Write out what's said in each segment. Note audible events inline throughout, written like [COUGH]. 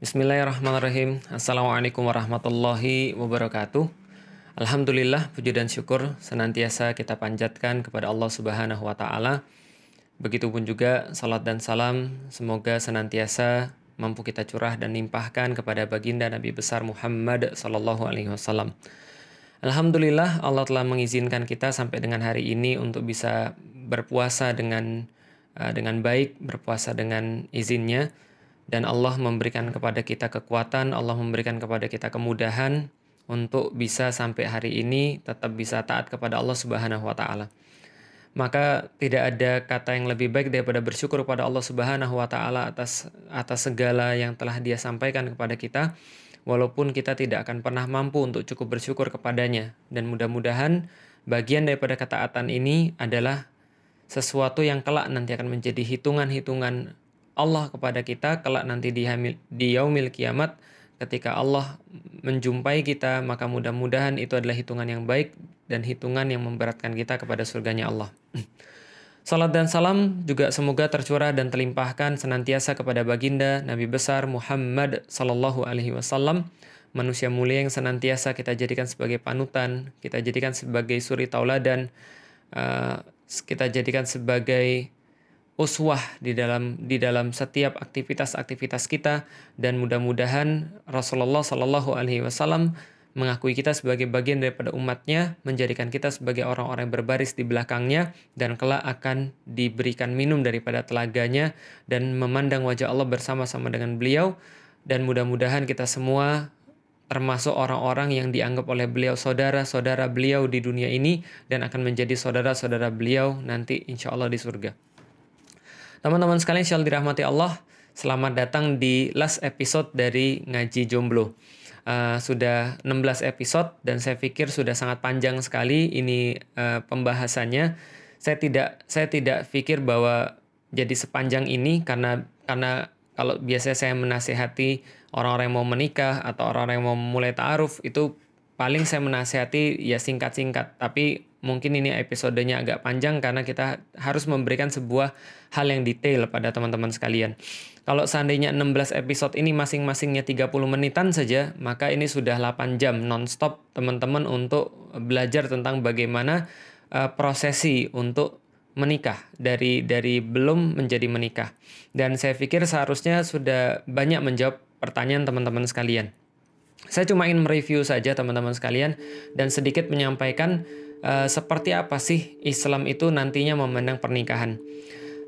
Bismillahirrahmanirrahim. Assalamualaikum warahmatullahi wabarakatuh. Alhamdulillah, puji dan syukur senantiasa kita panjatkan kepada Allah Subhanahu wa taala. Begitupun juga salat dan salam semoga senantiasa mampu kita curah dan limpahkan kepada baginda Nabi besar Muhammad sallallahu alaihi wasallam. Alhamdulillah Allah telah mengizinkan kita sampai dengan hari ini untuk bisa berpuasa dengan uh, dengan baik, berpuasa dengan izinnya dan Allah memberikan kepada kita kekuatan, Allah memberikan kepada kita kemudahan untuk bisa sampai hari ini tetap bisa taat kepada Allah Subhanahu wa taala. Maka tidak ada kata yang lebih baik daripada bersyukur kepada Allah Subhanahu wa taala atas atas segala yang telah Dia sampaikan kepada kita walaupun kita tidak akan pernah mampu untuk cukup bersyukur kepadanya dan mudah-mudahan bagian daripada ketaatan ini adalah sesuatu yang kelak nanti akan menjadi hitungan-hitungan Allah kepada kita kelak nanti di, hamil, di yaumil kiamat ketika Allah menjumpai kita maka mudah-mudahan itu adalah hitungan yang baik dan hitungan yang memberatkan kita kepada surganya Allah. [CLEARS THROAT] Salat dan salam juga semoga tercurah dan terlimpahkan senantiasa kepada baginda Nabi besar Muhammad sallallahu alaihi wasallam, manusia mulia yang senantiasa kita jadikan sebagai panutan, kita jadikan sebagai suri tauladan, uh, kita jadikan sebagai uswah di dalam di dalam setiap aktivitas-aktivitas kita dan mudah-mudahan Rasulullah Shallallahu Alaihi Wasallam mengakui kita sebagai bagian daripada umatnya, menjadikan kita sebagai orang-orang yang berbaris di belakangnya, dan kelak akan diberikan minum daripada telaganya, dan memandang wajah Allah bersama-sama dengan beliau, dan mudah-mudahan kita semua termasuk orang-orang yang dianggap oleh beliau saudara-saudara beliau di dunia ini, dan akan menjadi saudara-saudara beliau nanti insya Allah di surga. Teman-teman sekalian yang dirahmati Allah, selamat datang di last episode dari Ngaji Jomblo. Uh, sudah 16 episode dan saya pikir sudah sangat panjang sekali ini uh, pembahasannya. Saya tidak saya tidak pikir bahwa jadi sepanjang ini karena karena kalau biasanya saya menasehati orang-orang yang mau menikah atau orang-orang yang mau mulai ta'aruf itu paling saya menasehati ya singkat-singkat tapi mungkin ini episodenya agak panjang karena kita harus memberikan sebuah hal yang detail pada teman-teman sekalian. Kalau seandainya 16 episode ini masing-masingnya 30 menitan saja, maka ini sudah 8 jam nonstop teman-teman untuk belajar tentang bagaimana uh, prosesi untuk menikah dari dari belum menjadi menikah. Dan saya pikir seharusnya sudah banyak menjawab pertanyaan teman-teman sekalian. Saya cuma ingin mereview saja teman-teman sekalian dan sedikit menyampaikan uh, seperti apa sih Islam itu nantinya memandang pernikahan.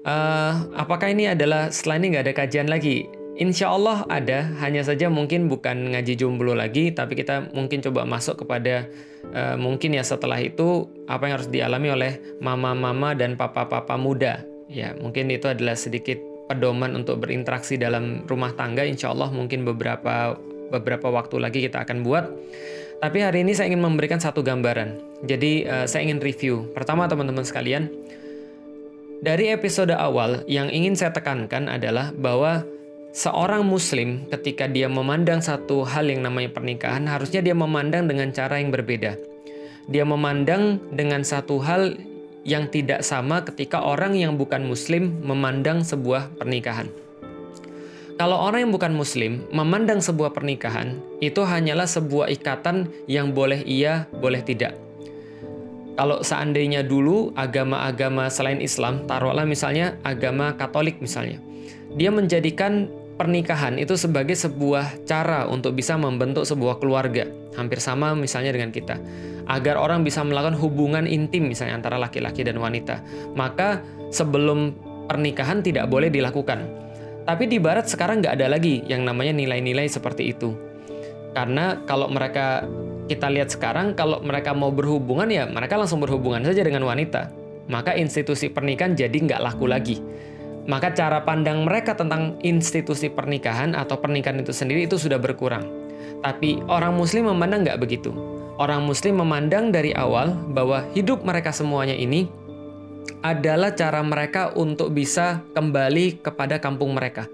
Uh, apakah ini adalah setelah ini nggak ada kajian lagi? Insya Allah ada, hanya saja mungkin bukan ngaji jomblo lagi, tapi kita mungkin coba masuk kepada uh, mungkin ya setelah itu apa yang harus dialami oleh mama-mama dan papa-papa muda. Ya, mungkin itu adalah sedikit pedoman untuk berinteraksi dalam rumah tangga. Insya Allah mungkin beberapa beberapa waktu lagi kita akan buat. Tapi hari ini saya ingin memberikan satu gambaran. Jadi uh, saya ingin review. Pertama teman-teman sekalian, dari episode awal yang ingin saya tekankan adalah bahwa seorang muslim ketika dia memandang satu hal yang namanya pernikahan harusnya dia memandang dengan cara yang berbeda. Dia memandang dengan satu hal yang tidak sama ketika orang yang bukan muslim memandang sebuah pernikahan. Kalau orang yang bukan muslim memandang sebuah pernikahan, itu hanyalah sebuah ikatan yang boleh iya, boleh tidak. Kalau seandainya dulu agama-agama selain Islam, taruhlah misalnya agama Katolik misalnya, dia menjadikan pernikahan itu sebagai sebuah cara untuk bisa membentuk sebuah keluarga, hampir sama misalnya dengan kita. Agar orang bisa melakukan hubungan intim misalnya antara laki-laki dan wanita, maka sebelum pernikahan tidak boleh dilakukan tapi di barat sekarang nggak ada lagi yang namanya nilai-nilai seperti itu. Karena kalau mereka kita lihat sekarang, kalau mereka mau berhubungan ya mereka langsung berhubungan saja dengan wanita. Maka institusi pernikahan jadi nggak laku lagi. Maka cara pandang mereka tentang institusi pernikahan atau pernikahan itu sendiri itu sudah berkurang. Tapi orang muslim memandang nggak begitu. Orang muslim memandang dari awal bahwa hidup mereka semuanya ini adalah cara mereka untuk bisa kembali kepada kampung mereka.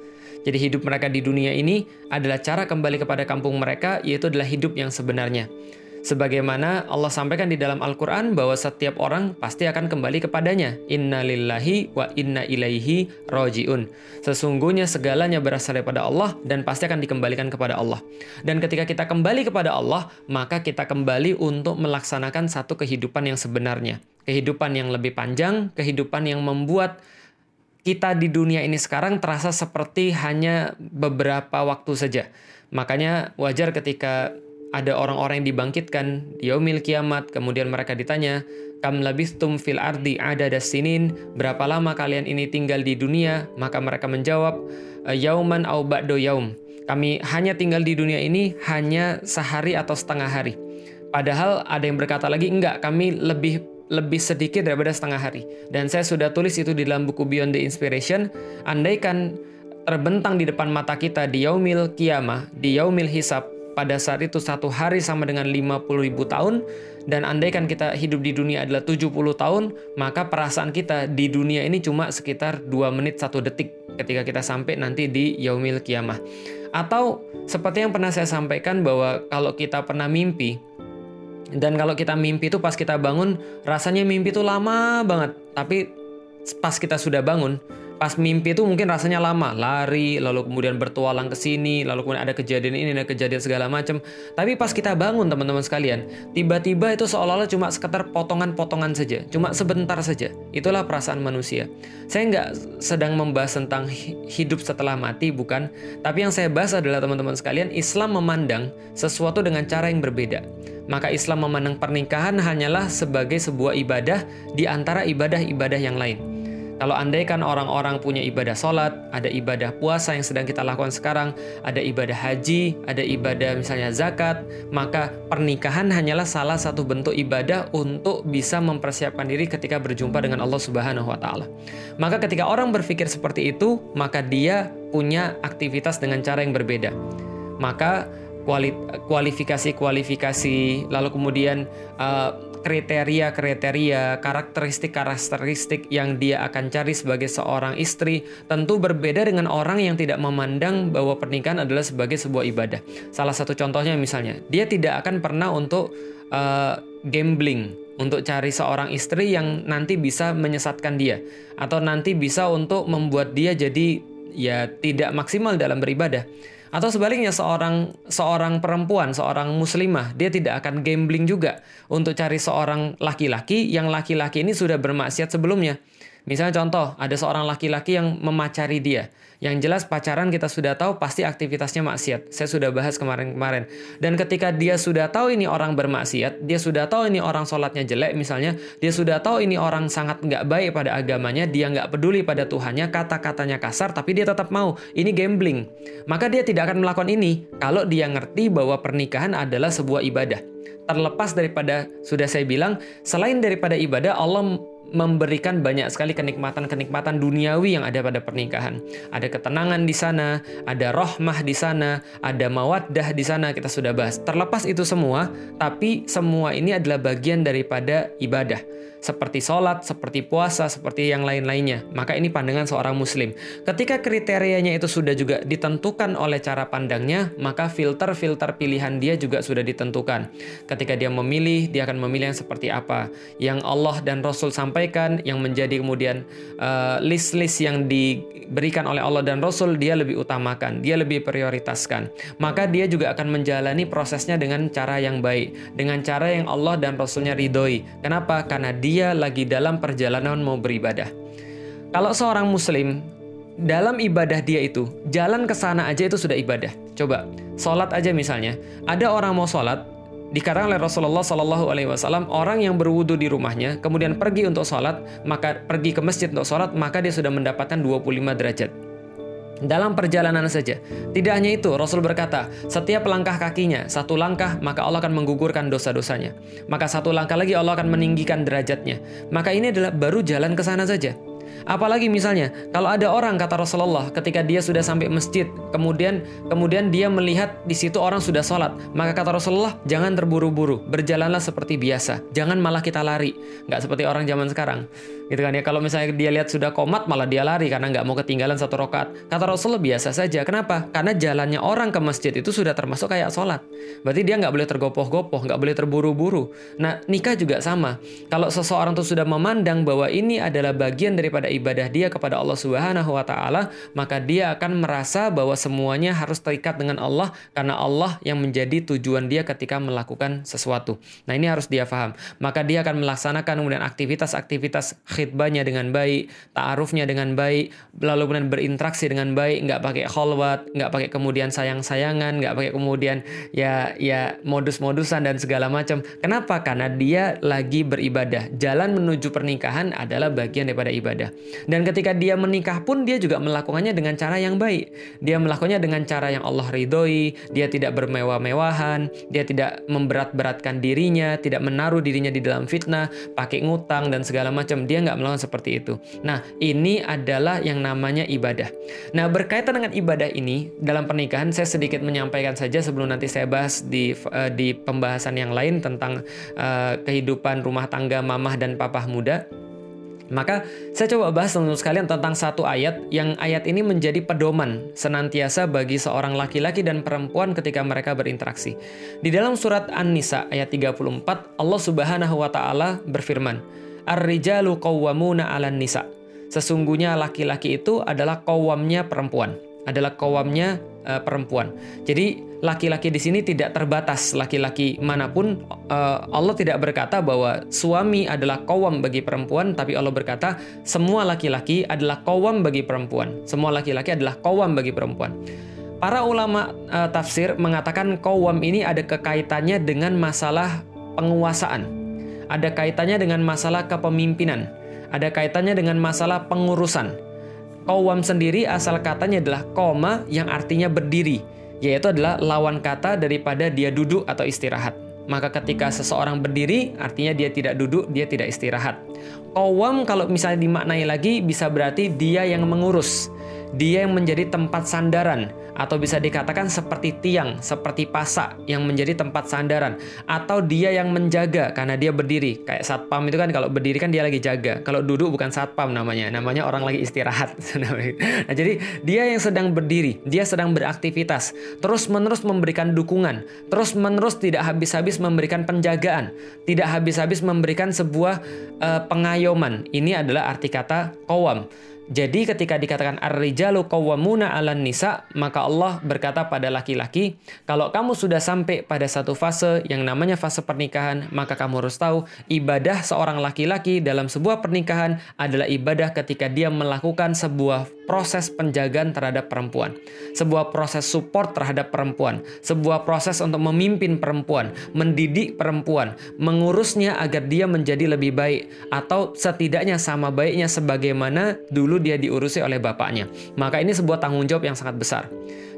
Jadi hidup mereka di dunia ini adalah cara kembali kepada kampung mereka, yaitu adalah hidup yang sebenarnya. Sebagaimana Allah sampaikan di dalam Al-Quran bahwa setiap orang pasti akan kembali kepadanya. Inna lillahi wa inna ilaihi roji'un. Sesungguhnya segalanya berasal daripada Allah dan pasti akan dikembalikan kepada Allah. Dan ketika kita kembali kepada Allah, maka kita kembali untuk melaksanakan satu kehidupan yang sebenarnya. Kehidupan yang lebih panjang, kehidupan yang membuat kita di dunia ini sekarang terasa seperti hanya beberapa waktu saja. Makanya wajar ketika ada orang-orang yang dibangkitkan di yaumil kiamat, kemudian mereka ditanya, Kam labistum fil ardi ada sinin, berapa lama kalian ini tinggal di dunia? Maka mereka menjawab, Yauman au ba'do yaum. Kami hanya tinggal di dunia ini hanya sehari atau setengah hari. Padahal ada yang berkata lagi, enggak, kami lebih lebih sedikit daripada setengah hari. Dan saya sudah tulis itu di dalam buku Beyond the Inspiration. Andaikan terbentang di depan mata kita di yaumil kiamah, di yaumil hisab, pada saat itu satu hari sama dengan 50 ribu tahun dan andaikan kita hidup di dunia adalah 70 tahun maka perasaan kita di dunia ini cuma sekitar 2 menit 1 detik ketika kita sampai nanti di yaumil kiamah. Atau seperti yang pernah saya sampaikan bahwa kalau kita pernah mimpi dan kalau kita mimpi itu pas kita bangun rasanya mimpi itu lama banget. Tapi pas kita sudah bangun pas mimpi itu mungkin rasanya lama, lari, lalu kemudian bertualang ke sini, lalu kemudian ada kejadian ini, ada kejadian segala macam. Tapi pas kita bangun teman-teman sekalian, tiba-tiba itu seolah-olah cuma sekitar potongan-potongan saja, cuma sebentar saja. Itulah perasaan manusia. Saya nggak sedang membahas tentang hidup setelah mati, bukan. Tapi yang saya bahas adalah teman-teman sekalian, Islam memandang sesuatu dengan cara yang berbeda. Maka Islam memandang pernikahan hanyalah sebagai sebuah ibadah di antara ibadah-ibadah yang lain. Kalau andaikan orang-orang punya ibadah sholat, ada ibadah puasa yang sedang kita lakukan sekarang, ada ibadah haji, ada ibadah misalnya zakat, maka pernikahan hanyalah salah satu bentuk ibadah untuk bisa mempersiapkan diri ketika berjumpa dengan Allah Subhanahu wa taala. Maka ketika orang berpikir seperti itu, maka dia punya aktivitas dengan cara yang berbeda. Maka kualifikasi-kualifikasi lalu kemudian uh, kriteria-kriteria, karakteristik-karakteristik yang dia akan cari sebagai seorang istri tentu berbeda dengan orang yang tidak memandang bahwa pernikahan adalah sebagai sebuah ibadah. Salah satu contohnya misalnya, dia tidak akan pernah untuk uh, gambling, untuk cari seorang istri yang nanti bisa menyesatkan dia atau nanti bisa untuk membuat dia jadi ya tidak maksimal dalam beribadah. Atau sebaliknya seorang seorang perempuan, seorang muslimah, dia tidak akan gambling juga untuk cari seorang laki-laki yang laki-laki ini sudah bermaksiat sebelumnya. Misalnya contoh, ada seorang laki-laki yang memacari dia. Yang jelas pacaran kita sudah tahu pasti aktivitasnya maksiat. Saya sudah bahas kemarin-kemarin. Dan ketika dia sudah tahu ini orang bermaksiat, dia sudah tahu ini orang sholatnya jelek misalnya, dia sudah tahu ini orang sangat nggak baik pada agamanya, dia nggak peduli pada Tuhannya, kata-katanya kasar, tapi dia tetap mau. Ini gambling. Maka dia tidak akan melakukan ini kalau dia ngerti bahwa pernikahan adalah sebuah ibadah terlepas daripada sudah saya bilang selain daripada ibadah Allah memberikan banyak sekali kenikmatan-kenikmatan duniawi yang ada pada pernikahan. Ada ketenangan di sana, ada rohmah di sana, ada mawaddah di sana kita sudah bahas. Terlepas itu semua, tapi semua ini adalah bagian daripada ibadah seperti sholat, seperti puasa, seperti yang lain-lainnya. Maka ini pandangan seorang muslim. Ketika kriterianya itu sudah juga ditentukan oleh cara pandangnya, maka filter-filter pilihan dia juga sudah ditentukan. Ketika dia memilih, dia akan memilih yang seperti apa. Yang Allah dan Rasul sampaikan, yang menjadi kemudian uh, list-list yang diberikan oleh Allah dan Rasul, dia lebih utamakan, dia lebih prioritaskan. Maka dia juga akan menjalani prosesnya dengan cara yang baik, dengan cara yang Allah dan Rasulnya ridhoi. Kenapa? Karena dia dia lagi dalam perjalanan mau beribadah. Kalau seorang muslim dalam ibadah dia itu, jalan ke sana aja itu sudah ibadah. Coba, sholat aja misalnya. Ada orang mau sholat, dikatakan oleh Rasulullah Shallallahu Alaihi Wasallam orang yang berwudu di rumahnya kemudian pergi untuk sholat maka pergi ke masjid untuk sholat maka dia sudah mendapatkan 25 derajat dalam perjalanan saja. Tidak hanya itu, Rasul berkata, setiap langkah kakinya, satu langkah, maka Allah akan menggugurkan dosa-dosanya. Maka satu langkah lagi Allah akan meninggikan derajatnya. Maka ini adalah baru jalan ke sana saja. Apalagi misalnya kalau ada orang kata Rasulullah ketika dia sudah sampai masjid, kemudian kemudian dia melihat di situ orang sudah sholat, maka kata Rasulullah jangan terburu-buru, berjalanlah seperti biasa, jangan malah kita lari, nggak seperti orang zaman sekarang gitu kan ya. Kalau misalnya dia lihat sudah komat malah dia lari karena nggak mau ketinggalan satu rokat kata Rasulullah biasa saja. Kenapa? Karena jalannya orang ke masjid itu sudah termasuk kayak sholat. Berarti dia nggak boleh tergopoh-gopoh nggak boleh terburu-buru. Nah nikah juga sama. Kalau seseorang tuh sudah memandang bahwa ini adalah bagian daripada ibadah dia kepada Allah Subhanahu Wa Taala maka dia akan merasa bahwa semuanya harus terikat dengan Allah karena Allah yang menjadi tujuan dia ketika melakukan sesuatu. Nah ini harus dia paham maka dia akan melaksanakan kemudian aktivitas-aktivitas khidbahnya dengan baik, ta'arufnya dengan baik, lalu kemudian berinteraksi dengan baik, nggak pakai kholwat, nggak pakai kemudian sayang-sayangan, nggak pakai kemudian ya ya modus-modusan dan segala macam. Kenapa? Karena dia lagi beribadah. Jalan menuju pernikahan adalah bagian daripada ibadah. Dan ketika dia menikah pun dia juga melakukannya dengan cara yang baik. Dia melakukannya dengan cara yang Allah ridhoi, dia tidak bermewah-mewahan, dia tidak memberat-beratkan dirinya, tidak menaruh dirinya di dalam fitnah, pakai ngutang dan segala macam. Dia nggak melakukan seperti itu. Nah, ini adalah yang namanya ibadah. Nah, berkaitan dengan ibadah ini dalam pernikahan saya sedikit menyampaikan saja sebelum nanti saya bahas di uh, di pembahasan yang lain tentang uh, kehidupan rumah tangga mamah dan papah muda. Maka saya coba bahas teman sekalian tentang satu ayat yang ayat ini menjadi pedoman senantiasa bagi seorang laki-laki dan perempuan ketika mereka berinteraksi. Di dalam surat An-Nisa ayat 34 Allah Subhanahu wa taala berfirman, Ar-rijalu qawwamuna 'alan nisa. Sesungguhnya laki-laki itu adalah kawamnya perempuan, adalah kawamnya uh, perempuan. Jadi laki-laki di sini tidak terbatas laki-laki mana pun. Uh, Allah tidak berkata bahwa suami adalah kawam bagi perempuan, tapi Allah berkata semua laki-laki adalah kawam bagi perempuan. Semua laki-laki adalah kawam bagi perempuan. Para ulama uh, tafsir mengatakan kawam ini ada kekaitannya dengan masalah penguasaan ada kaitannya dengan masalah kepemimpinan, ada kaitannya dengan masalah pengurusan. Kawam sendiri asal katanya adalah koma yang artinya berdiri, yaitu adalah lawan kata daripada dia duduk atau istirahat. Maka ketika seseorang berdiri, artinya dia tidak duduk, dia tidak istirahat. Kawam kalau misalnya dimaknai lagi bisa berarti dia yang mengurus, dia yang menjadi tempat sandaran, atau bisa dikatakan seperti tiang, seperti pasak yang menjadi tempat sandaran, atau dia yang menjaga karena dia berdiri. Kayak satpam itu kan kalau berdiri kan dia lagi jaga. Kalau duduk bukan satpam namanya, namanya orang lagi istirahat. [LAUGHS] nah, jadi dia yang sedang berdiri, dia sedang beraktivitas, terus-menerus memberikan dukungan, terus-menerus tidak habis-habis memberikan penjagaan, tidak habis-habis memberikan sebuah uh, pengayoman. Ini adalah arti kata kawam. Jadi ketika dikatakan ar-rijalu qawwamuna 'alan nisa, maka Allah berkata pada laki-laki, kalau kamu sudah sampai pada satu fase yang namanya fase pernikahan, maka kamu harus tahu ibadah seorang laki-laki dalam sebuah pernikahan adalah ibadah ketika dia melakukan sebuah proses penjagaan terhadap perempuan, sebuah proses support terhadap perempuan, sebuah proses untuk memimpin perempuan, mendidik perempuan, mengurusnya agar dia menjadi lebih baik atau setidaknya sama baiknya sebagaimana dulu dia diurusi oleh bapaknya. Maka ini sebuah tanggung jawab yang sangat besar.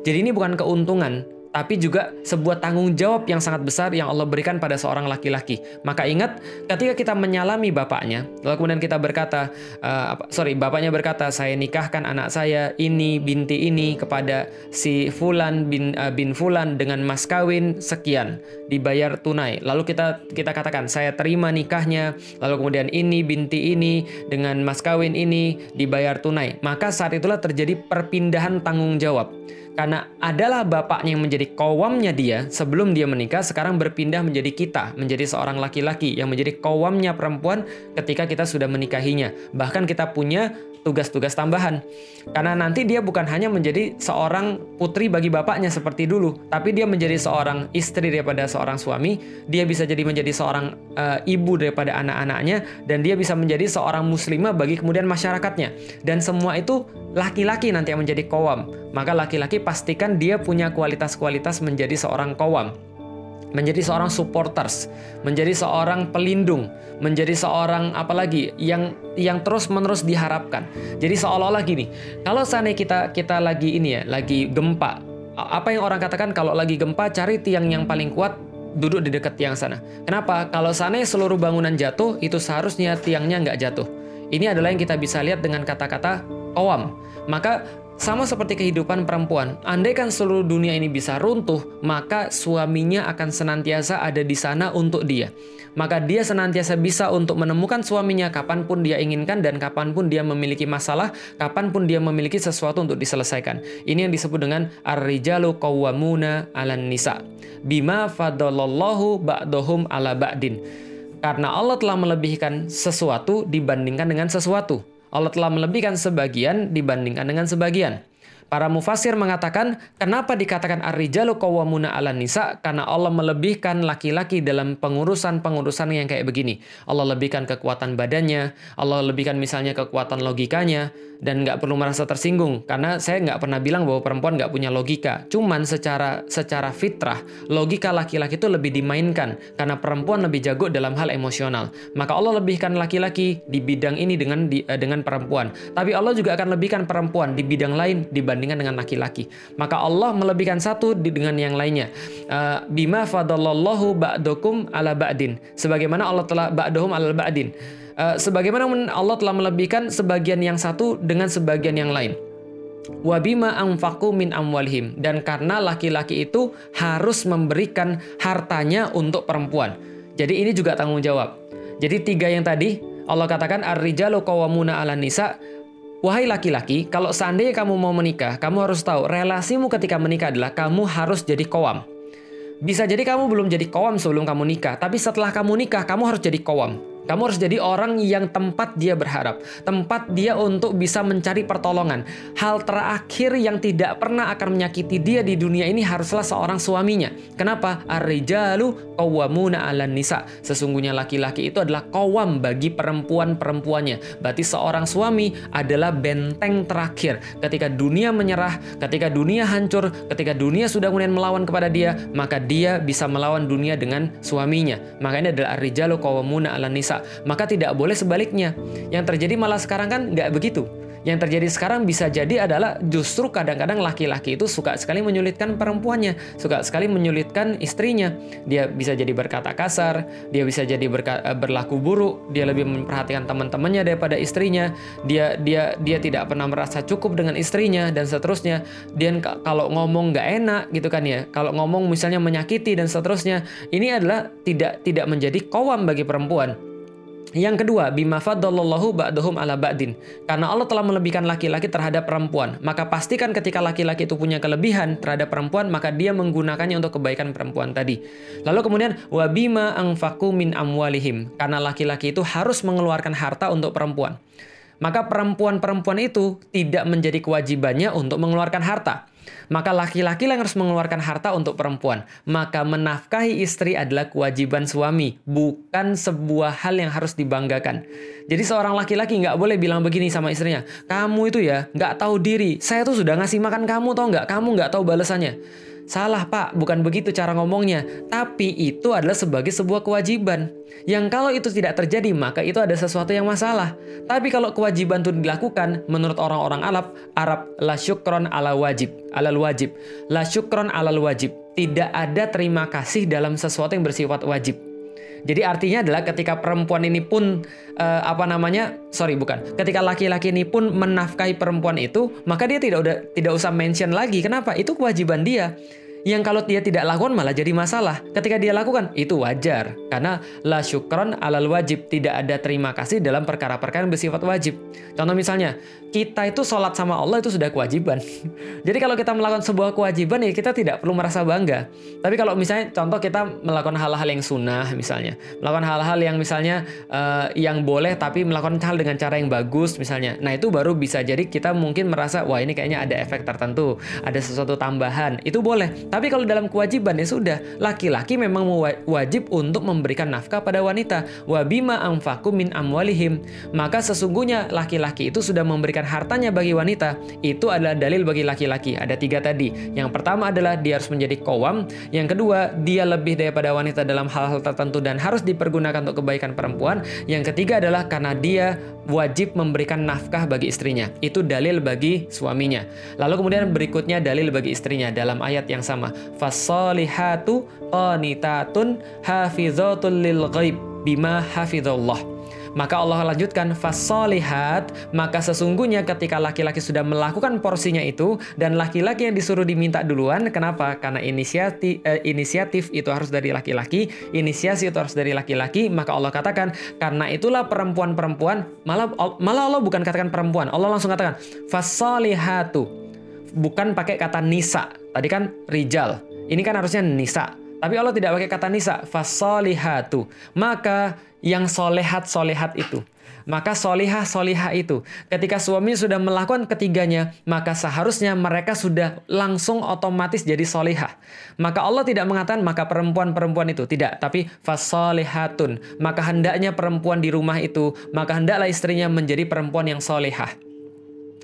Jadi ini bukan keuntungan, tapi juga sebuah tanggung jawab yang sangat besar yang Allah berikan pada seorang laki-laki. Maka ingat, ketika kita menyalami bapaknya, lalu kemudian kita berkata, uh, sorry, bapaknya berkata, saya nikahkan anak saya ini binti ini kepada si Fulan bin uh, bin Fulan dengan mas kawin sekian, dibayar tunai. Lalu kita kita katakan, saya terima nikahnya, lalu kemudian ini binti ini dengan mas kawin ini dibayar tunai. Maka saat itulah terjadi perpindahan tanggung jawab karena adalah bapaknya yang menjadi kawamnya dia sebelum dia menikah sekarang berpindah menjadi kita, menjadi seorang laki-laki yang menjadi kawamnya perempuan ketika kita sudah menikahinya. Bahkan kita punya tugas-tugas tambahan. Karena nanti dia bukan hanya menjadi seorang putri bagi bapaknya seperti dulu, tapi dia menjadi seorang istri daripada seorang suami, dia bisa jadi menjadi seorang uh, ibu daripada anak-anaknya dan dia bisa menjadi seorang muslimah bagi kemudian masyarakatnya. Dan semua itu laki-laki nanti yang menjadi kawam. Maka laki-laki pastikan dia punya kualitas-kualitas menjadi seorang kawam. Menjadi seorang supporters, menjadi seorang pelindung, menjadi seorang apalagi yang yang terus-menerus diharapkan. Jadi seolah-olah gini, kalau sana kita kita lagi ini ya, lagi gempa, apa yang orang katakan kalau lagi gempa cari tiang yang paling kuat duduk di dekat tiang sana. Kenapa? Kalau sana seluruh bangunan jatuh, itu seharusnya tiangnya nggak jatuh Ini adalah yang kita bisa lihat dengan kata-kata qawam. Maka sama seperti kehidupan perempuan, andaikan seluruh dunia ini bisa runtuh, maka suaminya akan senantiasa ada di sana untuk dia. Maka dia senantiasa bisa untuk menemukan suaminya kapan pun dia inginkan dan kapan pun dia memiliki masalah, kapan pun dia memiliki sesuatu untuk diselesaikan. Ini yang disebut dengan ar-rijalu qawwamuna 'alan nisa. Bima fadalallahu ba'dahum ala ba'din. Karena Allah telah melebihkan sesuatu dibandingkan dengan sesuatu. Allah telah melebihkan sebagian dibandingkan dengan sebagian. Para mufasir mengatakan, kenapa dikatakan ar-rijalu qawwamuna 'alan nisa? Karena Allah melebihkan laki-laki dalam pengurusan-pengurusan yang kayak begini. Allah lebihkan kekuatan badannya, Allah lebihkan misalnya kekuatan logikanya, dan nggak perlu merasa tersinggung karena saya nggak pernah bilang bahwa perempuan nggak punya logika. Cuman secara secara fitrah logika laki-laki itu lebih dimainkan karena perempuan lebih jago dalam hal emosional. Maka Allah lebihkan laki-laki di bidang ini dengan di, uh, dengan perempuan. Tapi Allah juga akan lebihkan perempuan di bidang lain dibandingkan dengan laki-laki. Maka Allah melebihkan satu di, dengan yang lainnya. Uh, bima fadalallahu ba'dukum ala ba'din. Sebagaimana Allah telah ba'duhum ala ba'din. Uh, sebagaimana Allah telah melebihkan sebagian yang satu dengan sebagian yang lain. Wabima angfaku min amwalhim dan karena laki-laki itu harus memberikan hartanya untuk perempuan. Jadi ini juga tanggung jawab. Jadi tiga yang tadi Allah katakan ar-rijalu qawwamuna 'alan nisa. Wahai laki-laki, kalau seandainya kamu mau menikah, kamu harus tahu relasimu ketika menikah adalah kamu harus jadi kowam. Bisa jadi kamu belum jadi kowam sebelum kamu nikah, tapi setelah kamu nikah, kamu harus jadi kowam. Kamu harus jadi orang yang tempat dia berharap, tempat dia untuk bisa mencari pertolongan. Hal terakhir yang tidak pernah akan menyakiti dia di dunia ini haruslah seorang suaminya. Kenapa? Ar-rijalu qawwamuna 'alan nisa. Sesungguhnya laki-laki itu adalah kawam bagi perempuan-perempuannya. Berarti seorang suami adalah benteng terakhir ketika dunia menyerah, ketika dunia hancur, ketika dunia sudah kemudian melawan kepada dia, maka dia bisa melawan dunia dengan suaminya. Maka ini adalah ar-rijalu qawwamuna 'alan nisa maka tidak boleh sebaliknya. Yang terjadi malah sekarang kan nggak begitu. Yang terjadi sekarang bisa jadi adalah justru kadang-kadang laki-laki itu suka sekali menyulitkan perempuannya, suka sekali menyulitkan istrinya. Dia bisa jadi berkata kasar, dia bisa jadi eh, berlaku buruk, dia lebih memperhatikan teman-temannya daripada istrinya, dia dia dia tidak pernah merasa cukup dengan istrinya dan seterusnya. Dan kalau ngomong nggak enak gitu kan ya, kalau ngomong misalnya menyakiti dan seterusnya, ini adalah tidak tidak menjadi kawam bagi perempuan yang kedua, bima faddallallahu ba'dahum ala ba'din. Karena Allah telah melebihkan laki-laki terhadap perempuan, maka pastikan ketika laki-laki itu punya kelebihan terhadap perempuan, maka dia menggunakannya untuk kebaikan perempuan tadi. Lalu kemudian wa bima anfaqu min amwalihim. Karena laki-laki itu harus mengeluarkan harta untuk perempuan. Maka perempuan-perempuan itu tidak menjadi kewajibannya untuk mengeluarkan harta maka laki-laki yang harus mengeluarkan harta untuk perempuan. Maka menafkahi istri adalah kewajiban suami, bukan sebuah hal yang harus dibanggakan. Jadi seorang laki-laki nggak boleh bilang begini sama istrinya, kamu itu ya nggak tahu diri, saya tuh sudah ngasih makan kamu tau nggak, kamu nggak tahu balasannya. Salah pak, bukan begitu cara ngomongnya. Tapi itu adalah sebagai sebuah kewajiban. Yang kalau itu tidak terjadi, maka itu ada sesuatu yang masalah. Tapi kalau kewajiban itu dilakukan, menurut orang-orang Arab, Arab la syukron ala wajib, alal wajib. La syukron alal wajib. Tidak ada terima kasih dalam sesuatu yang bersifat wajib. Jadi artinya adalah ketika perempuan ini pun uh, apa namanya? Sorry bukan. Ketika laki-laki ini pun menafkahi perempuan itu, maka dia tidak udah tidak usah mention lagi. Kenapa? Itu kewajiban dia yang kalau dia tidak lakukan malah jadi masalah. Ketika dia lakukan, itu wajar. Karena la syukron alal wajib. Tidak ada terima kasih dalam perkara-perkara yang bersifat wajib. Contoh misalnya, kita itu sholat sama Allah itu sudah kewajiban. [LAUGHS] jadi kalau kita melakukan sebuah kewajiban, ya kita tidak perlu merasa bangga. Tapi kalau misalnya, contoh kita melakukan hal-hal yang sunnah misalnya. Melakukan hal-hal yang misalnya uh, yang boleh tapi melakukan hal dengan cara yang bagus misalnya. Nah itu baru bisa jadi kita mungkin merasa, wah ini kayaknya ada efek tertentu. Ada sesuatu tambahan. Itu boleh. Tapi kalau dalam kewajiban ya sudah, laki-laki memang wajib untuk memberikan nafkah pada wanita. Wabima amfaku min amwalihim. Maka sesungguhnya laki-laki itu sudah memberikan hartanya bagi wanita. Itu adalah dalil bagi laki-laki. Ada tiga tadi. Yang pertama adalah dia harus menjadi kowam. Yang kedua, dia lebih daripada wanita dalam hal-hal tertentu dan harus dipergunakan untuk kebaikan perempuan. Yang ketiga adalah karena dia wajib memberikan nafkah bagi istrinya. Itu dalil bagi suaminya. Lalu kemudian berikutnya dalil bagi istrinya dalam ayat yang sama sama fasolihatu qanitatun hafizatul lil ghaib bima hafizallah Maka Allah lanjutkan fasolihat, maka sesungguhnya ketika laki-laki sudah melakukan porsinya itu dan laki-laki yang disuruh diminta duluan, kenapa? Karena inisiatif eh, inisiatif itu harus dari laki-laki, inisiasi itu harus dari laki-laki, maka Allah katakan karena itulah perempuan-perempuan malah malah Allah bukan katakan perempuan, Allah langsung katakan fasolihatu. Bukan pakai kata nisa. Tadi kan rijal. Ini kan harusnya nisa. Tapi Allah tidak pakai kata nisa, fasolihatu. Maka yang solehat solehat itu. Maka solihah solihah itu. Ketika suami sudah melakukan ketiganya, maka seharusnya mereka sudah langsung otomatis jadi solihah. Maka Allah tidak mengatakan maka perempuan-perempuan itu. Tidak, tapi fasolihatun. Maka hendaknya perempuan di rumah itu, maka hendaklah istrinya menjadi perempuan yang solihah.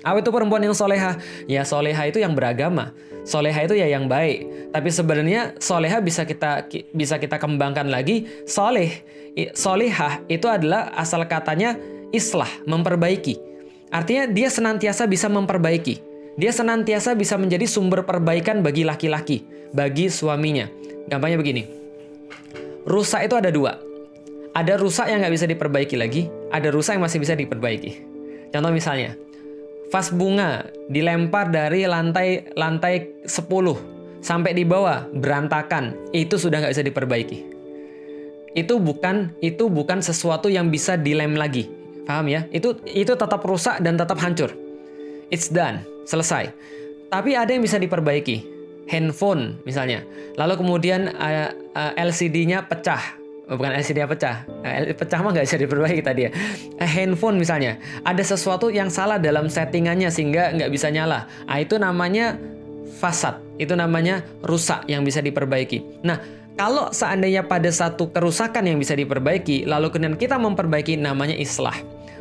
Apa itu perempuan yang soleha? Ya soleha itu yang beragama. Soleha itu ya yang baik. Tapi sebenarnya soleha bisa kita bisa kita kembangkan lagi. Soleh, solehah itu adalah asal katanya islah, memperbaiki. Artinya dia senantiasa bisa memperbaiki. Dia senantiasa bisa menjadi sumber perbaikan bagi laki-laki, bagi suaminya. Gampangnya begini. Rusak itu ada dua. Ada rusak yang nggak bisa diperbaiki lagi, ada rusak yang masih bisa diperbaiki. Contoh misalnya, vas bunga dilempar dari lantai lantai 10 sampai di bawah berantakan. Itu sudah nggak bisa diperbaiki. Itu bukan itu bukan sesuatu yang bisa dilem lagi. Paham ya? Itu itu tetap rusak dan tetap hancur. It's done. Selesai. Tapi ada yang bisa diperbaiki. Handphone misalnya. Lalu kemudian uh, uh, LCD-nya pecah bukan LCD pecah. Eh, pecah mah nggak bisa diperbaiki tadi ya. Eh, handphone misalnya, ada sesuatu yang salah dalam settingannya sehingga nggak bisa nyala. Ah itu namanya fasad. Itu namanya rusak yang bisa diperbaiki. Nah, kalau seandainya pada satu kerusakan yang bisa diperbaiki, lalu kemudian kita memperbaiki namanya islah.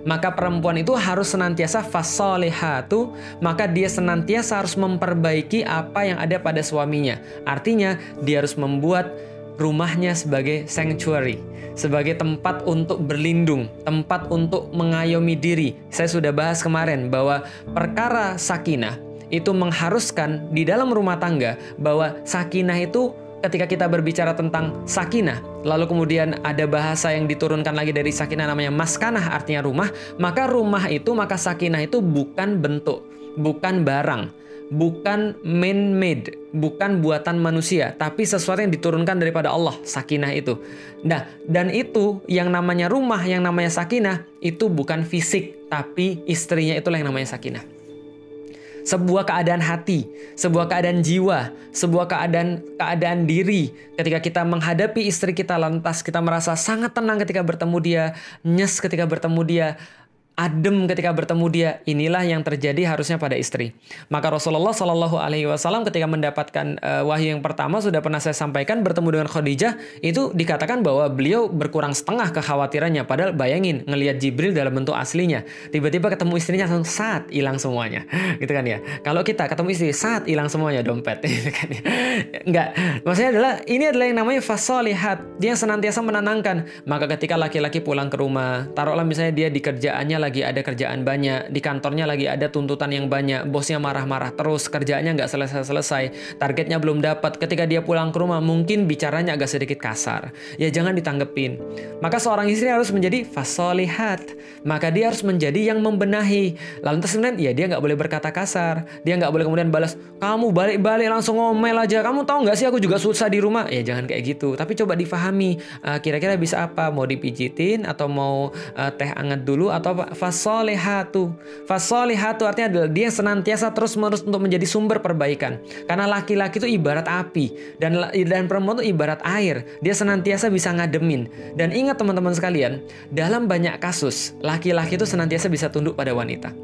Maka perempuan itu harus senantiasa fasolihatu, maka dia senantiasa harus memperbaiki apa yang ada pada suaminya. Artinya, dia harus membuat rumahnya sebagai sanctuary, sebagai tempat untuk berlindung, tempat untuk mengayomi diri. Saya sudah bahas kemarin bahwa perkara sakinah itu mengharuskan di dalam rumah tangga bahwa sakinah itu ketika kita berbicara tentang sakinah, lalu kemudian ada bahasa yang diturunkan lagi dari sakinah namanya maskanah artinya rumah, maka rumah itu maka sakinah itu bukan bentuk, bukan barang, bukan man-made, bukan buatan manusia, tapi sesuatu yang diturunkan daripada Allah, sakinah itu. Nah, dan itu yang namanya rumah, yang namanya sakinah, itu bukan fisik, tapi istrinya itulah yang namanya sakinah. Sebuah keadaan hati, sebuah keadaan jiwa, sebuah keadaan keadaan diri. Ketika kita menghadapi istri kita lantas kita merasa sangat tenang ketika bertemu dia, nyes ketika bertemu dia, adem ketika bertemu dia. Inilah yang terjadi harusnya pada istri. Maka Rasulullah Shallallahu Alaihi Wasallam ketika mendapatkan uh, wahyu yang pertama sudah pernah saya sampaikan bertemu dengan Khadijah itu dikatakan bahwa beliau berkurang setengah kekhawatirannya. Padahal bayangin ngelihat Jibril dalam bentuk aslinya, tiba-tiba ketemu istrinya langsung saat hilang semuanya, [LAUGHS] gitu kan ya. Kalau kita ketemu istri saat hilang semuanya dompet, [LAUGHS] gitu kan ya. Enggak, maksudnya adalah ini adalah yang namanya fasolihat. Dia senantiasa menenangkan. Maka ketika laki-laki pulang ke rumah, taruhlah misalnya dia di kerjaannya lagi ada kerjaan banyak, di kantornya lagi ada tuntutan yang banyak, bosnya marah-marah terus, kerjaannya nggak selesai-selesai, targetnya belum dapat. Ketika dia pulang ke rumah, mungkin bicaranya agak sedikit kasar. Ya jangan ditanggepin. Maka seorang istri harus menjadi fasolihat. Maka dia harus menjadi yang membenahi. Lalu terus kemudian, ya dia nggak boleh berkata kasar. Dia nggak boleh kemudian balas, kamu balik-balik langsung ngomel aja. Kamu tahu nggak sih aku juga susah di rumah? Ya jangan kayak gitu. Tapi coba difahami. Uh, kira-kira bisa apa? Mau dipijitin atau mau uh, teh anget dulu atau apa? Fasolehatu. Fasolehatu artinya adalah dia senantiasa terus-menerus untuk menjadi sumber perbaikan. Karena laki-laki itu ibarat api dan dan perempuan itu ibarat air. Dia senantiasa bisa ngademin. Dan ingat teman-teman sekalian, dalam banyak kasus laki-laki itu senantiasa bisa tunduk pada wanita.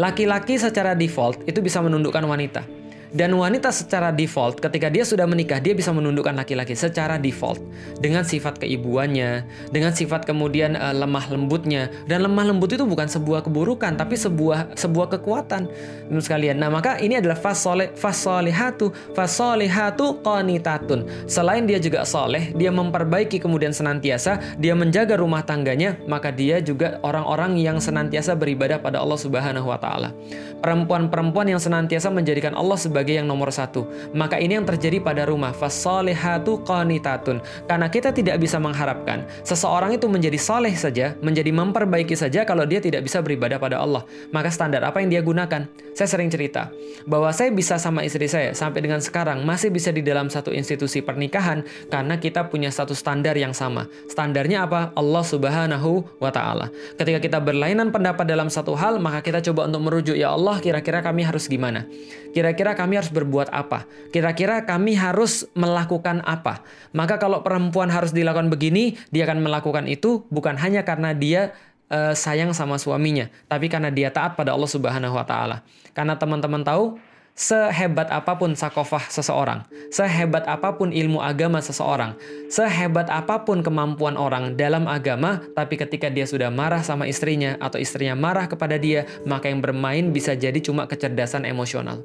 Laki-laki secara default itu bisa menundukkan wanita. Dan wanita secara default ketika dia sudah menikah dia bisa menundukkan laki-laki secara default dengan sifat keibuannya, dengan sifat kemudian uh, lemah lembutnya. Dan lemah lembut itu bukan sebuah keburukan tapi sebuah sebuah kekuatan. Menurut sekalian. Nah, maka ini adalah fasole fasolihatu fasolihatu qanitatun. Selain dia juga soleh, dia memperbaiki kemudian senantiasa, dia menjaga rumah tangganya, maka dia juga orang-orang yang senantiasa beribadah pada Allah Subhanahu wa taala. Perempuan-perempuan yang senantiasa menjadikan Allah sebagai sebagai yang nomor satu. Maka ini yang terjadi pada rumah. Fasolehatu qanitatun. Karena kita tidak bisa mengharapkan seseorang itu menjadi soleh saja, menjadi memperbaiki saja kalau dia tidak bisa beribadah pada Allah. Maka standar apa yang dia gunakan? Saya sering cerita bahwa saya bisa sama istri saya sampai dengan sekarang masih bisa di dalam satu institusi pernikahan karena kita punya satu standar yang sama. Standarnya apa? Allah Subhanahu wa taala. Ketika kita berlainan pendapat dalam satu hal, maka kita coba untuk merujuk ya Allah, kira-kira kami harus gimana? Kira-kira kami harus berbuat apa? Kira-kira kami harus melakukan apa? Maka kalau perempuan harus dilakukan begini, dia akan melakukan itu bukan hanya karena dia uh, sayang sama suaminya, tapi karena dia taat pada Allah Subhanahu wa taala. Karena teman-teman tahu sehebat apa pun sakofah seseorang, sehebat apa pun ilmu agama seseorang, sehebat apa pun kemampuan orang dalam agama, tapi ketika dia sudah marah sama istrinya atau istrinya marah kepada dia, maka yang bermain bisa jadi cuma kecerdasan emosional.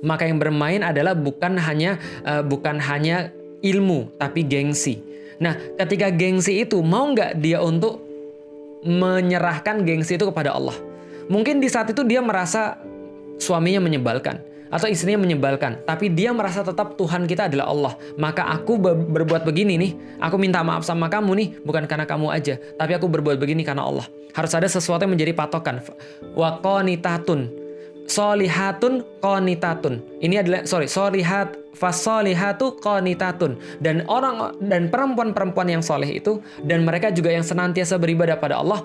Maka yang bermain adalah bukan hanya uh, bukan hanya ilmu, tapi gengsi. Nah, ketika gengsi itu mau nggak dia untuk menyerahkan gengsi itu kepada Allah? Mungkin di saat itu dia merasa suaminya menyebalkan atau istrinya menyebalkan, tapi dia merasa tetap Tuhan kita adalah Allah. Maka aku berbuat begini nih, aku minta maaf sama kamu nih, bukan karena kamu aja, tapi aku berbuat begini karena Allah. Harus ada sesuatu yang menjadi patokan. Wa qanitatun solihatun qanitatun. Ini adalah sorry, solihat fasolihatu qanitatun. Dan orang dan perempuan-perempuan yang soleh itu dan mereka juga yang senantiasa beribadah pada Allah.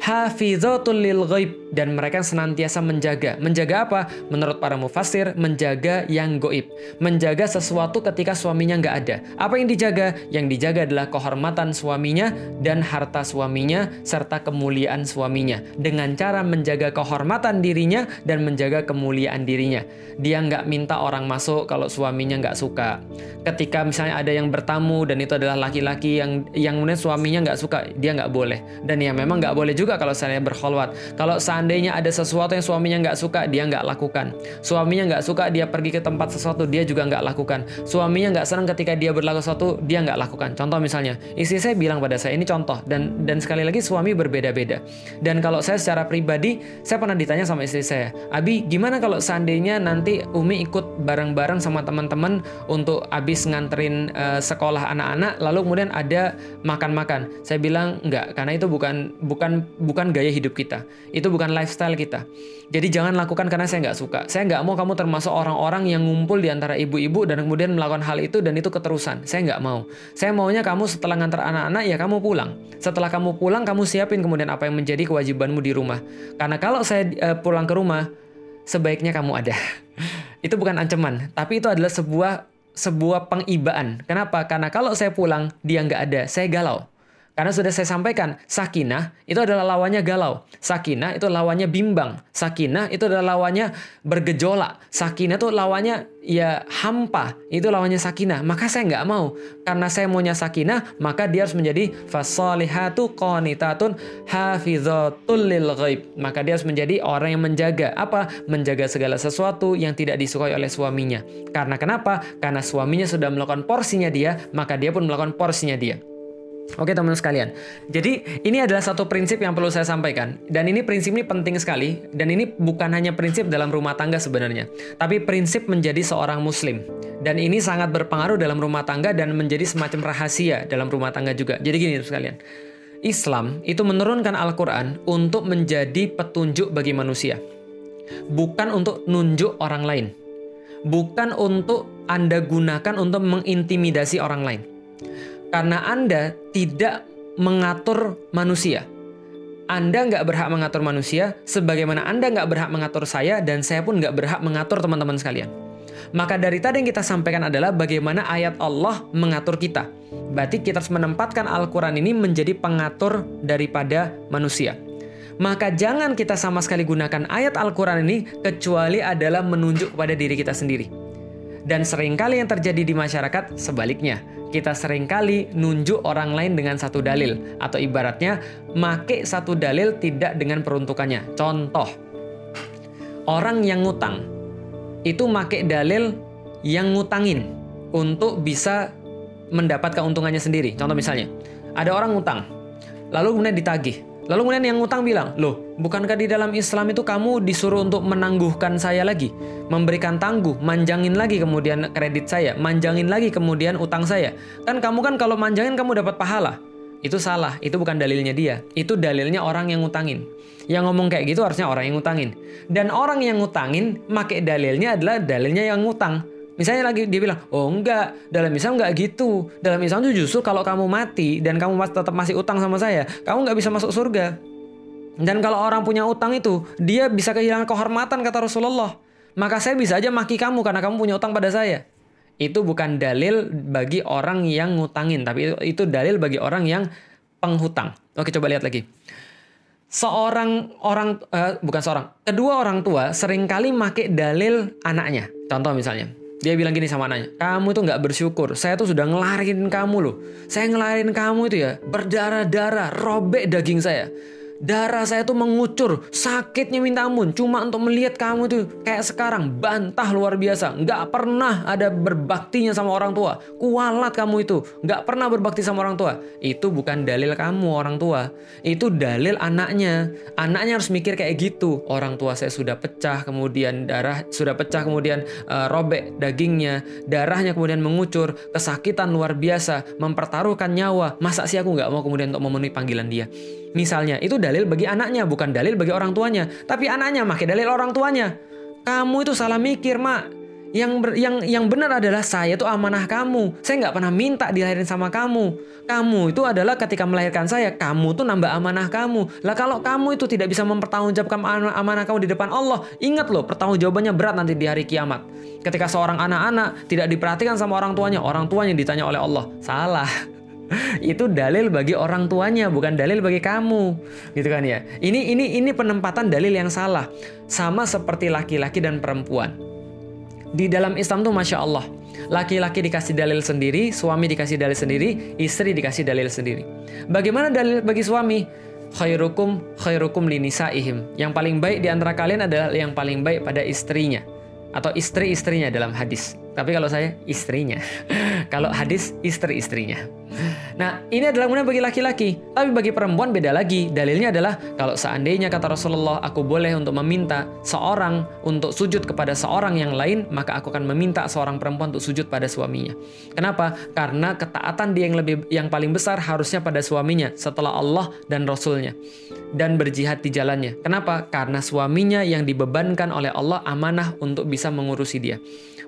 Hafizatul lil ghaib dan mereka senantiasa menjaga. Menjaga apa? Menurut para mufassir, menjaga yang goib. Menjaga sesuatu ketika suaminya nggak ada. Apa yang dijaga? Yang dijaga adalah kehormatan suaminya dan harta suaminya serta kemuliaan suaminya. Dengan cara menjaga kehormatan dirinya dan menjaga kemuliaan dirinya. Dia nggak minta orang masuk kalau suaminya nggak suka. Ketika misalnya ada yang bertamu dan itu adalah laki-laki yang yang kemudian suaminya nggak suka, dia nggak boleh. Dan ya memang nggak boleh juga kalau saya berkholwat. Kalau seandainya ada sesuatu yang suaminya nggak suka, dia nggak lakukan. Suaminya nggak suka, dia pergi ke tempat sesuatu, dia juga nggak lakukan. Suaminya nggak senang ketika dia berlaku sesuatu, dia nggak lakukan. Contoh misalnya, istri saya bilang pada saya, ini contoh. Dan dan sekali lagi suami berbeda-beda. Dan kalau saya secara pribadi, saya pernah ditanya sama istri saya, Abi, gimana kalau seandainya nanti Umi ikut bareng-bareng sama teman-teman untuk habis nganterin uh, sekolah anak-anak, lalu kemudian ada makan-makan. Saya bilang enggak, karena itu bukan bukan bukan gaya hidup kita. Itu bukan lifestyle kita. Jadi jangan lakukan karena saya nggak suka. Saya nggak mau kamu termasuk orang-orang yang ngumpul di antara ibu-ibu dan kemudian melakukan hal itu dan itu keterusan. Saya nggak mau. Saya maunya kamu setelah ngantar anak-anak ya kamu pulang. Setelah kamu pulang kamu siapin kemudian apa yang menjadi kewajibanmu di rumah. Karena kalau saya uh, pulang ke rumah sebaiknya kamu ada. [LAUGHS] itu bukan ancaman, tapi itu adalah sebuah sebuah pengibaan. Kenapa? Karena kalau saya pulang dia nggak ada, saya galau. Karena sudah saya sampaikan, sakinah itu adalah lawannya galau. Sakinah itu lawannya bimbang. Sakinah itu adalah lawannya bergejolak. Sakinah itu lawannya ya hampa. Itu lawannya sakinah. Maka saya nggak mau. Karena saya maunya sakinah, maka dia harus menjadi fasalihatu qanitatun hafizatul lil ghaib. Maka dia harus menjadi orang yang menjaga. Apa? Menjaga segala sesuatu yang tidak disukai oleh suaminya. Karena kenapa? Karena suaminya sudah melakukan porsinya dia, maka dia pun melakukan porsinya dia. Oke teman-teman sekalian, jadi ini adalah satu prinsip yang perlu saya sampaikan. Dan ini prinsip ini penting sekali. Dan ini bukan hanya prinsip dalam rumah tangga sebenarnya, tapi prinsip menjadi seorang muslim. Dan ini sangat berpengaruh dalam rumah tangga dan menjadi semacam rahasia dalam rumah tangga juga. Jadi gini teman sekalian, Islam itu menurunkan Al-Quran untuk menjadi petunjuk bagi manusia, bukan untuk nunjuk orang lain, bukan untuk anda gunakan untuk mengintimidasi orang lain karena Anda tidak mengatur manusia. Anda nggak berhak mengatur manusia, sebagaimana Anda nggak berhak mengatur saya, dan saya pun nggak berhak mengatur teman-teman sekalian. Maka dari tadi yang kita sampaikan adalah bagaimana ayat Allah mengatur kita. Berarti kita harus menempatkan Al-Quran ini menjadi pengatur daripada manusia. Maka jangan kita sama sekali gunakan ayat Al-Quran ini kecuali adalah menunjuk kepada diri kita sendiri. Dan sering kali yang terjadi di masyarakat sebaliknya kita sering kali nunjuk orang lain dengan satu dalil atau ibaratnya make satu dalil tidak dengan peruntukannya. Contoh, orang yang ngutang itu make dalil yang ngutangin untuk bisa mendapat keuntungannya sendiri. Contoh misalnya, ada orang ngutang, lalu kemudian ditagih. Lalu kemudian yang ngutang bilang, loh bukankah di dalam Islam itu kamu disuruh untuk menangguhkan saya lagi? Memberikan tangguh, manjangin lagi kemudian kredit saya, manjangin lagi kemudian utang saya. Kan kamu kan kalau manjangin kamu dapat pahala. Itu salah, itu bukan dalilnya dia. Itu dalilnya orang yang ngutangin. Yang ngomong kayak gitu harusnya orang yang ngutangin. Dan orang yang ngutangin, make dalilnya adalah dalilnya yang ngutang. Misalnya lagi dia bilang, oh enggak, dalam Islam enggak gitu. Dalam Islam itu justru kalau kamu mati dan kamu tetap masih utang sama saya, kamu nggak bisa masuk surga. Dan kalau orang punya utang itu, dia bisa kehilangan kehormatan kata Rasulullah. Maka saya bisa aja maki kamu karena kamu punya utang pada saya. Itu bukan dalil bagi orang yang ngutangin, tapi itu, itu dalil bagi orang yang penghutang. Oke, coba lihat lagi. Seorang orang uh, bukan seorang, kedua orang tua sering kali make dalil anaknya. Contoh misalnya, dia bilang gini sama anaknya, kamu itu nggak bersyukur. Saya tuh sudah ngelarin kamu loh. Saya ngelarin kamu itu ya berdarah-darah, robek daging saya darah saya tuh mengucur, sakitnya minta ampun. Cuma untuk melihat kamu tuh kayak sekarang bantah luar biasa, nggak pernah ada berbaktinya sama orang tua. Kualat kamu itu, nggak pernah berbakti sama orang tua. Itu bukan dalil kamu orang tua, itu dalil anaknya. Anaknya harus mikir kayak gitu. Orang tua saya sudah pecah, kemudian darah sudah pecah, kemudian uh, robek dagingnya, darahnya kemudian mengucur, kesakitan luar biasa, mempertaruhkan nyawa. Masa sih aku nggak mau kemudian untuk memenuhi panggilan dia? Misalnya, itu dalil bagi anaknya, bukan dalil bagi orang tuanya. Tapi anaknya makai dalil orang tuanya. Kamu itu salah mikir, Mak. Yang ber, yang yang benar adalah saya itu amanah kamu. Saya nggak pernah minta dilahirin sama kamu. Kamu itu adalah ketika melahirkan saya, kamu tuh nambah amanah kamu. Lah kalau kamu itu tidak bisa mempertanggungjawabkan amanah kamu di depan Allah, ingat loh pertanggungjawabannya berat nanti di hari kiamat. Ketika seorang anak-anak tidak diperhatikan sama orang tuanya, orang tuanya ditanya oleh Allah, salah [LAUGHS] itu dalil bagi orang tuanya bukan dalil bagi kamu. Gitu kan ya? Ini ini ini penempatan dalil yang salah. Sama seperti laki-laki dan perempuan. Di dalam Islam tuh masya Allah laki-laki dikasih dalil sendiri suami dikasih dalil sendiri istri dikasih dalil sendiri. Bagaimana dalil bagi suami? Khairukum khairukum linisaihim yang paling baik di antara kalian adalah yang paling baik pada istrinya. Atau istri-istrinya dalam hadis. Tapi kalau saya istrinya. [LAUGHS] kalau hadis istri-istrinya. Nah, ini adalah kemudian bagi laki-laki. Tapi bagi perempuan beda lagi. Dalilnya adalah kalau seandainya kata Rasulullah, aku boleh untuk meminta seorang untuk sujud kepada seorang yang lain, maka aku akan meminta seorang perempuan untuk sujud pada suaminya. Kenapa? Karena ketaatan dia yang lebih yang paling besar harusnya pada suaminya setelah Allah dan Rasulnya dan berjihad di jalannya. Kenapa? Karena suaminya yang dibebankan oleh Allah amanah untuk bisa mengurusi dia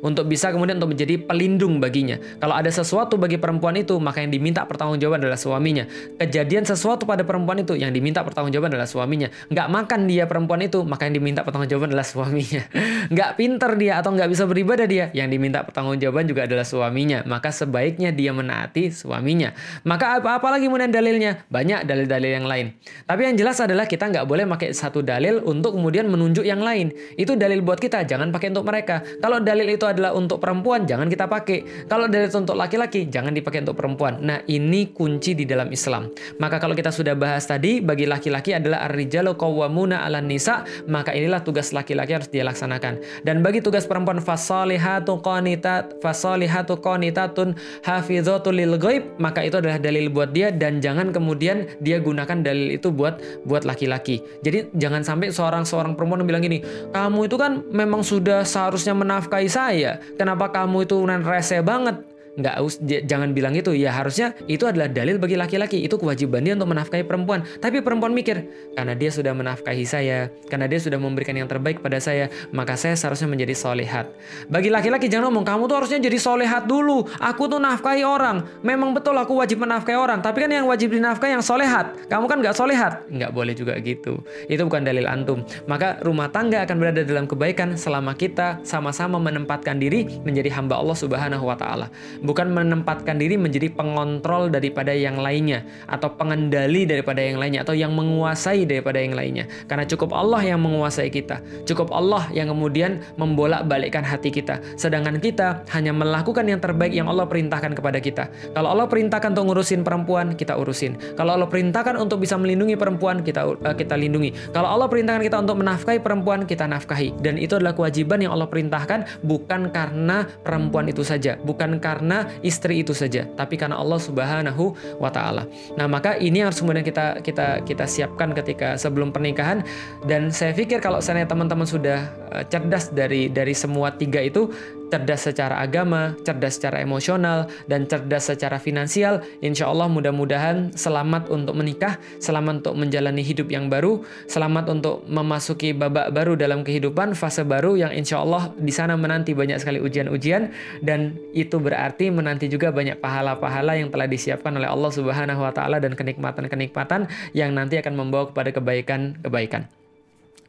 untuk bisa kemudian untuk menjadi pelindung baginya. Kalau ada sesuatu bagi perempuan itu, maka yang diminta pertanggungjawaban adalah suaminya. Kejadian sesuatu pada perempuan itu, yang diminta pertanggungjawaban adalah suaminya. Nggak makan dia perempuan itu, maka yang diminta pertanggungjawaban adalah suaminya. [LAUGHS] Nggak pinter dia atau nggak bisa beribadah dia, yang diminta pertanggungjawaban juga adalah suaminya. Maka sebaiknya dia menaati suaminya. Maka apa-apa lagi kemudian dalilnya? Banyak dalil-dalil yang lain. Tapi yang jelas adalah kita nggak boleh pakai satu dalil untuk kemudian menunjuk yang lain. Itu dalil buat kita, jangan pakai untuk mereka. Kalau dalil itu adalah untuk perempuan, jangan kita pakai. Kalau dari untuk laki-laki, jangan dipakai untuk perempuan. Nah, ini kunci di dalam Islam. Maka kalau kita sudah bahas tadi, bagi laki-laki adalah ar-rijalu qawwamuna 'alan nisa, maka inilah tugas laki-laki harus dia laksanakan. Dan bagi tugas perempuan fasalihatu qanitat fasalihatu qanitatun hafizatul lil ghaib, maka itu adalah dalil buat dia dan jangan kemudian dia gunakan dalil itu buat buat laki-laki. Jadi jangan sampai seorang seorang perempuan bilang gini, "Kamu itu kan memang sudah seharusnya menafkahi saya." Ya? Kenapa kamu itu rese banget nggak us jangan bilang itu. Ya harusnya itu adalah dalil bagi laki-laki. Itu kewajiban dia untuk menafkahi perempuan. Tapi perempuan mikir karena dia sudah menafkahi saya karena dia sudah memberikan yang terbaik pada saya maka saya seharusnya menjadi solehat. Bagi laki-laki jangan ngomong kamu tuh harusnya jadi solehat dulu. Aku tuh nafkahi orang. Memang betul aku wajib menafkahi orang. Tapi kan yang wajib dinafkahi yang solehat. Kamu kan nggak solehat. Nggak boleh juga gitu. Itu bukan dalil antum. Maka rumah tangga akan berada dalam kebaikan selama kita sama-sama menempatkan diri menjadi hamba Allah Subhanahu wa taala bukan menempatkan diri menjadi pengontrol daripada yang lainnya atau pengendali daripada yang lainnya atau yang menguasai daripada yang lainnya. Karena cukup Allah yang menguasai kita. Cukup Allah yang kemudian membolak-balikkan hati kita. Sedangkan kita hanya melakukan yang terbaik yang Allah perintahkan kepada kita. Kalau Allah perintahkan untuk ngurusin perempuan, kita urusin. Kalau Allah perintahkan untuk bisa melindungi perempuan, kita uh, kita lindungi. Kalau Allah perintahkan kita untuk menafkahi perempuan, kita nafkahi. Dan itu adalah kewajiban yang Allah perintahkan bukan karena perempuan itu saja, bukan karena karena istri itu saja, tapi karena Allah Subhanahu wa taala. Nah, maka ini harus kemudian kita kita kita siapkan ketika sebelum pernikahan dan saya pikir kalau saya teman-teman sudah uh, cerdas dari dari semua tiga itu cerdas secara agama, cerdas secara emosional, dan cerdas secara finansial, insya Allah mudah-mudahan selamat untuk menikah, selamat untuk menjalani hidup yang baru, selamat untuk memasuki babak baru dalam kehidupan, fase baru yang insya Allah di sana menanti banyak sekali ujian-ujian, dan itu berarti menanti juga banyak pahala-pahala yang telah disiapkan oleh Allah Subhanahu wa Ta'ala dan kenikmatan-kenikmatan yang nanti akan membawa kepada kebaikan-kebaikan.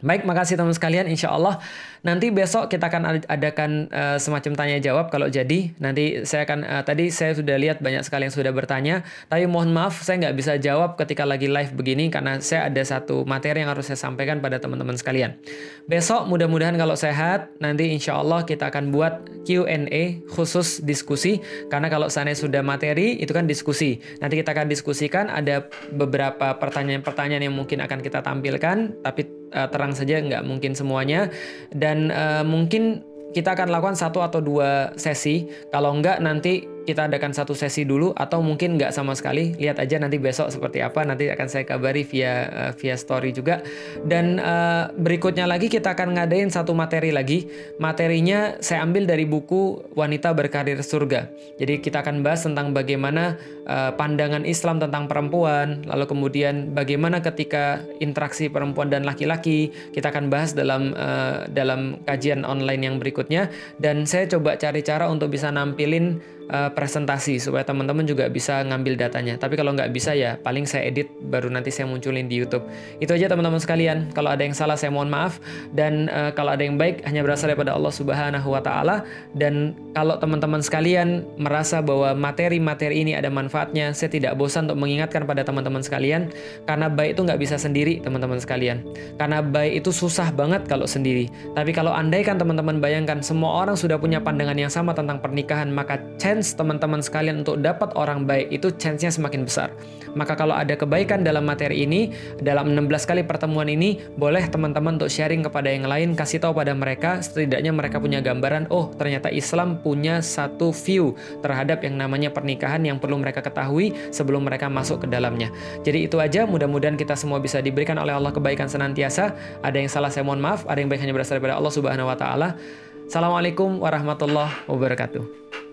Baik, makasih teman sekalian. Insya Allah nanti besok kita akan adakan uh, semacam tanya jawab kalau jadi. Nanti saya akan uh, tadi saya sudah lihat banyak sekali yang sudah bertanya, tapi mohon maaf saya nggak bisa jawab ketika lagi live begini karena saya ada satu materi yang harus saya sampaikan pada teman-teman sekalian. Besok mudah-mudahan kalau sehat nanti insya Allah kita akan buat Q&A khusus diskusi karena kalau sana sudah materi itu kan diskusi. Nanti kita akan diskusikan ada beberapa pertanyaan-pertanyaan yang mungkin akan kita tampilkan, tapi uh, terang saja nggak mungkin semuanya dan uh, mungkin kita akan lakukan satu atau dua sesi. Kalau enggak nanti kita adakan satu sesi dulu atau mungkin nggak sama sekali. Lihat aja nanti besok seperti apa. Nanti akan saya kabari via uh, via story juga. Dan uh, berikutnya lagi kita akan ngadain satu materi lagi. Materinya saya ambil dari buku wanita berkarir surga. Jadi kita akan bahas tentang bagaimana uh, pandangan Islam tentang perempuan lalu kemudian bagaimana ketika interaksi perempuan dan laki-laki kita akan bahas dalam uh, dalam kajian online yang berikutnya. Dan saya coba cari cara untuk bisa nampilin uh, presentasi supaya teman-teman juga bisa ngambil datanya. Tapi kalau nggak bisa ya paling saya edit baru nanti saya munculin di YouTube. Itu aja teman-teman sekalian. Kalau ada yang salah saya mohon maaf dan uh, kalau ada yang baik hanya berasal daripada Allah Subhanahu wa taala dan kalau teman-teman sekalian merasa bahwa materi-materi ini ada manfaatnya, saya tidak bosan untuk mengingatkan pada teman-teman sekalian karena baik itu nggak bisa sendiri teman-teman sekalian. Karena baik itu susah banget kalau sendiri. Tapi kalau andaikan teman-teman bayangkan semua orang sudah punya pandangan yang sama tentang pernikahan, maka chance teman-teman sekalian untuk dapat orang baik itu chance-nya semakin besar. Maka kalau ada kebaikan dalam materi ini, dalam 16 kali pertemuan ini, boleh teman-teman untuk sharing kepada yang lain, kasih tahu pada mereka, setidaknya mereka punya gambaran, oh ternyata Islam punya satu view terhadap yang namanya pernikahan yang perlu mereka ketahui sebelum mereka masuk ke dalamnya. Jadi itu aja, mudah-mudahan kita semua bisa diberikan oleh Allah kebaikan senantiasa. Ada yang salah saya mohon maaf, ada yang baik hanya berasal daripada Allah Subhanahu wa taala. Assalamualaikum warahmatullahi wabarakatuh.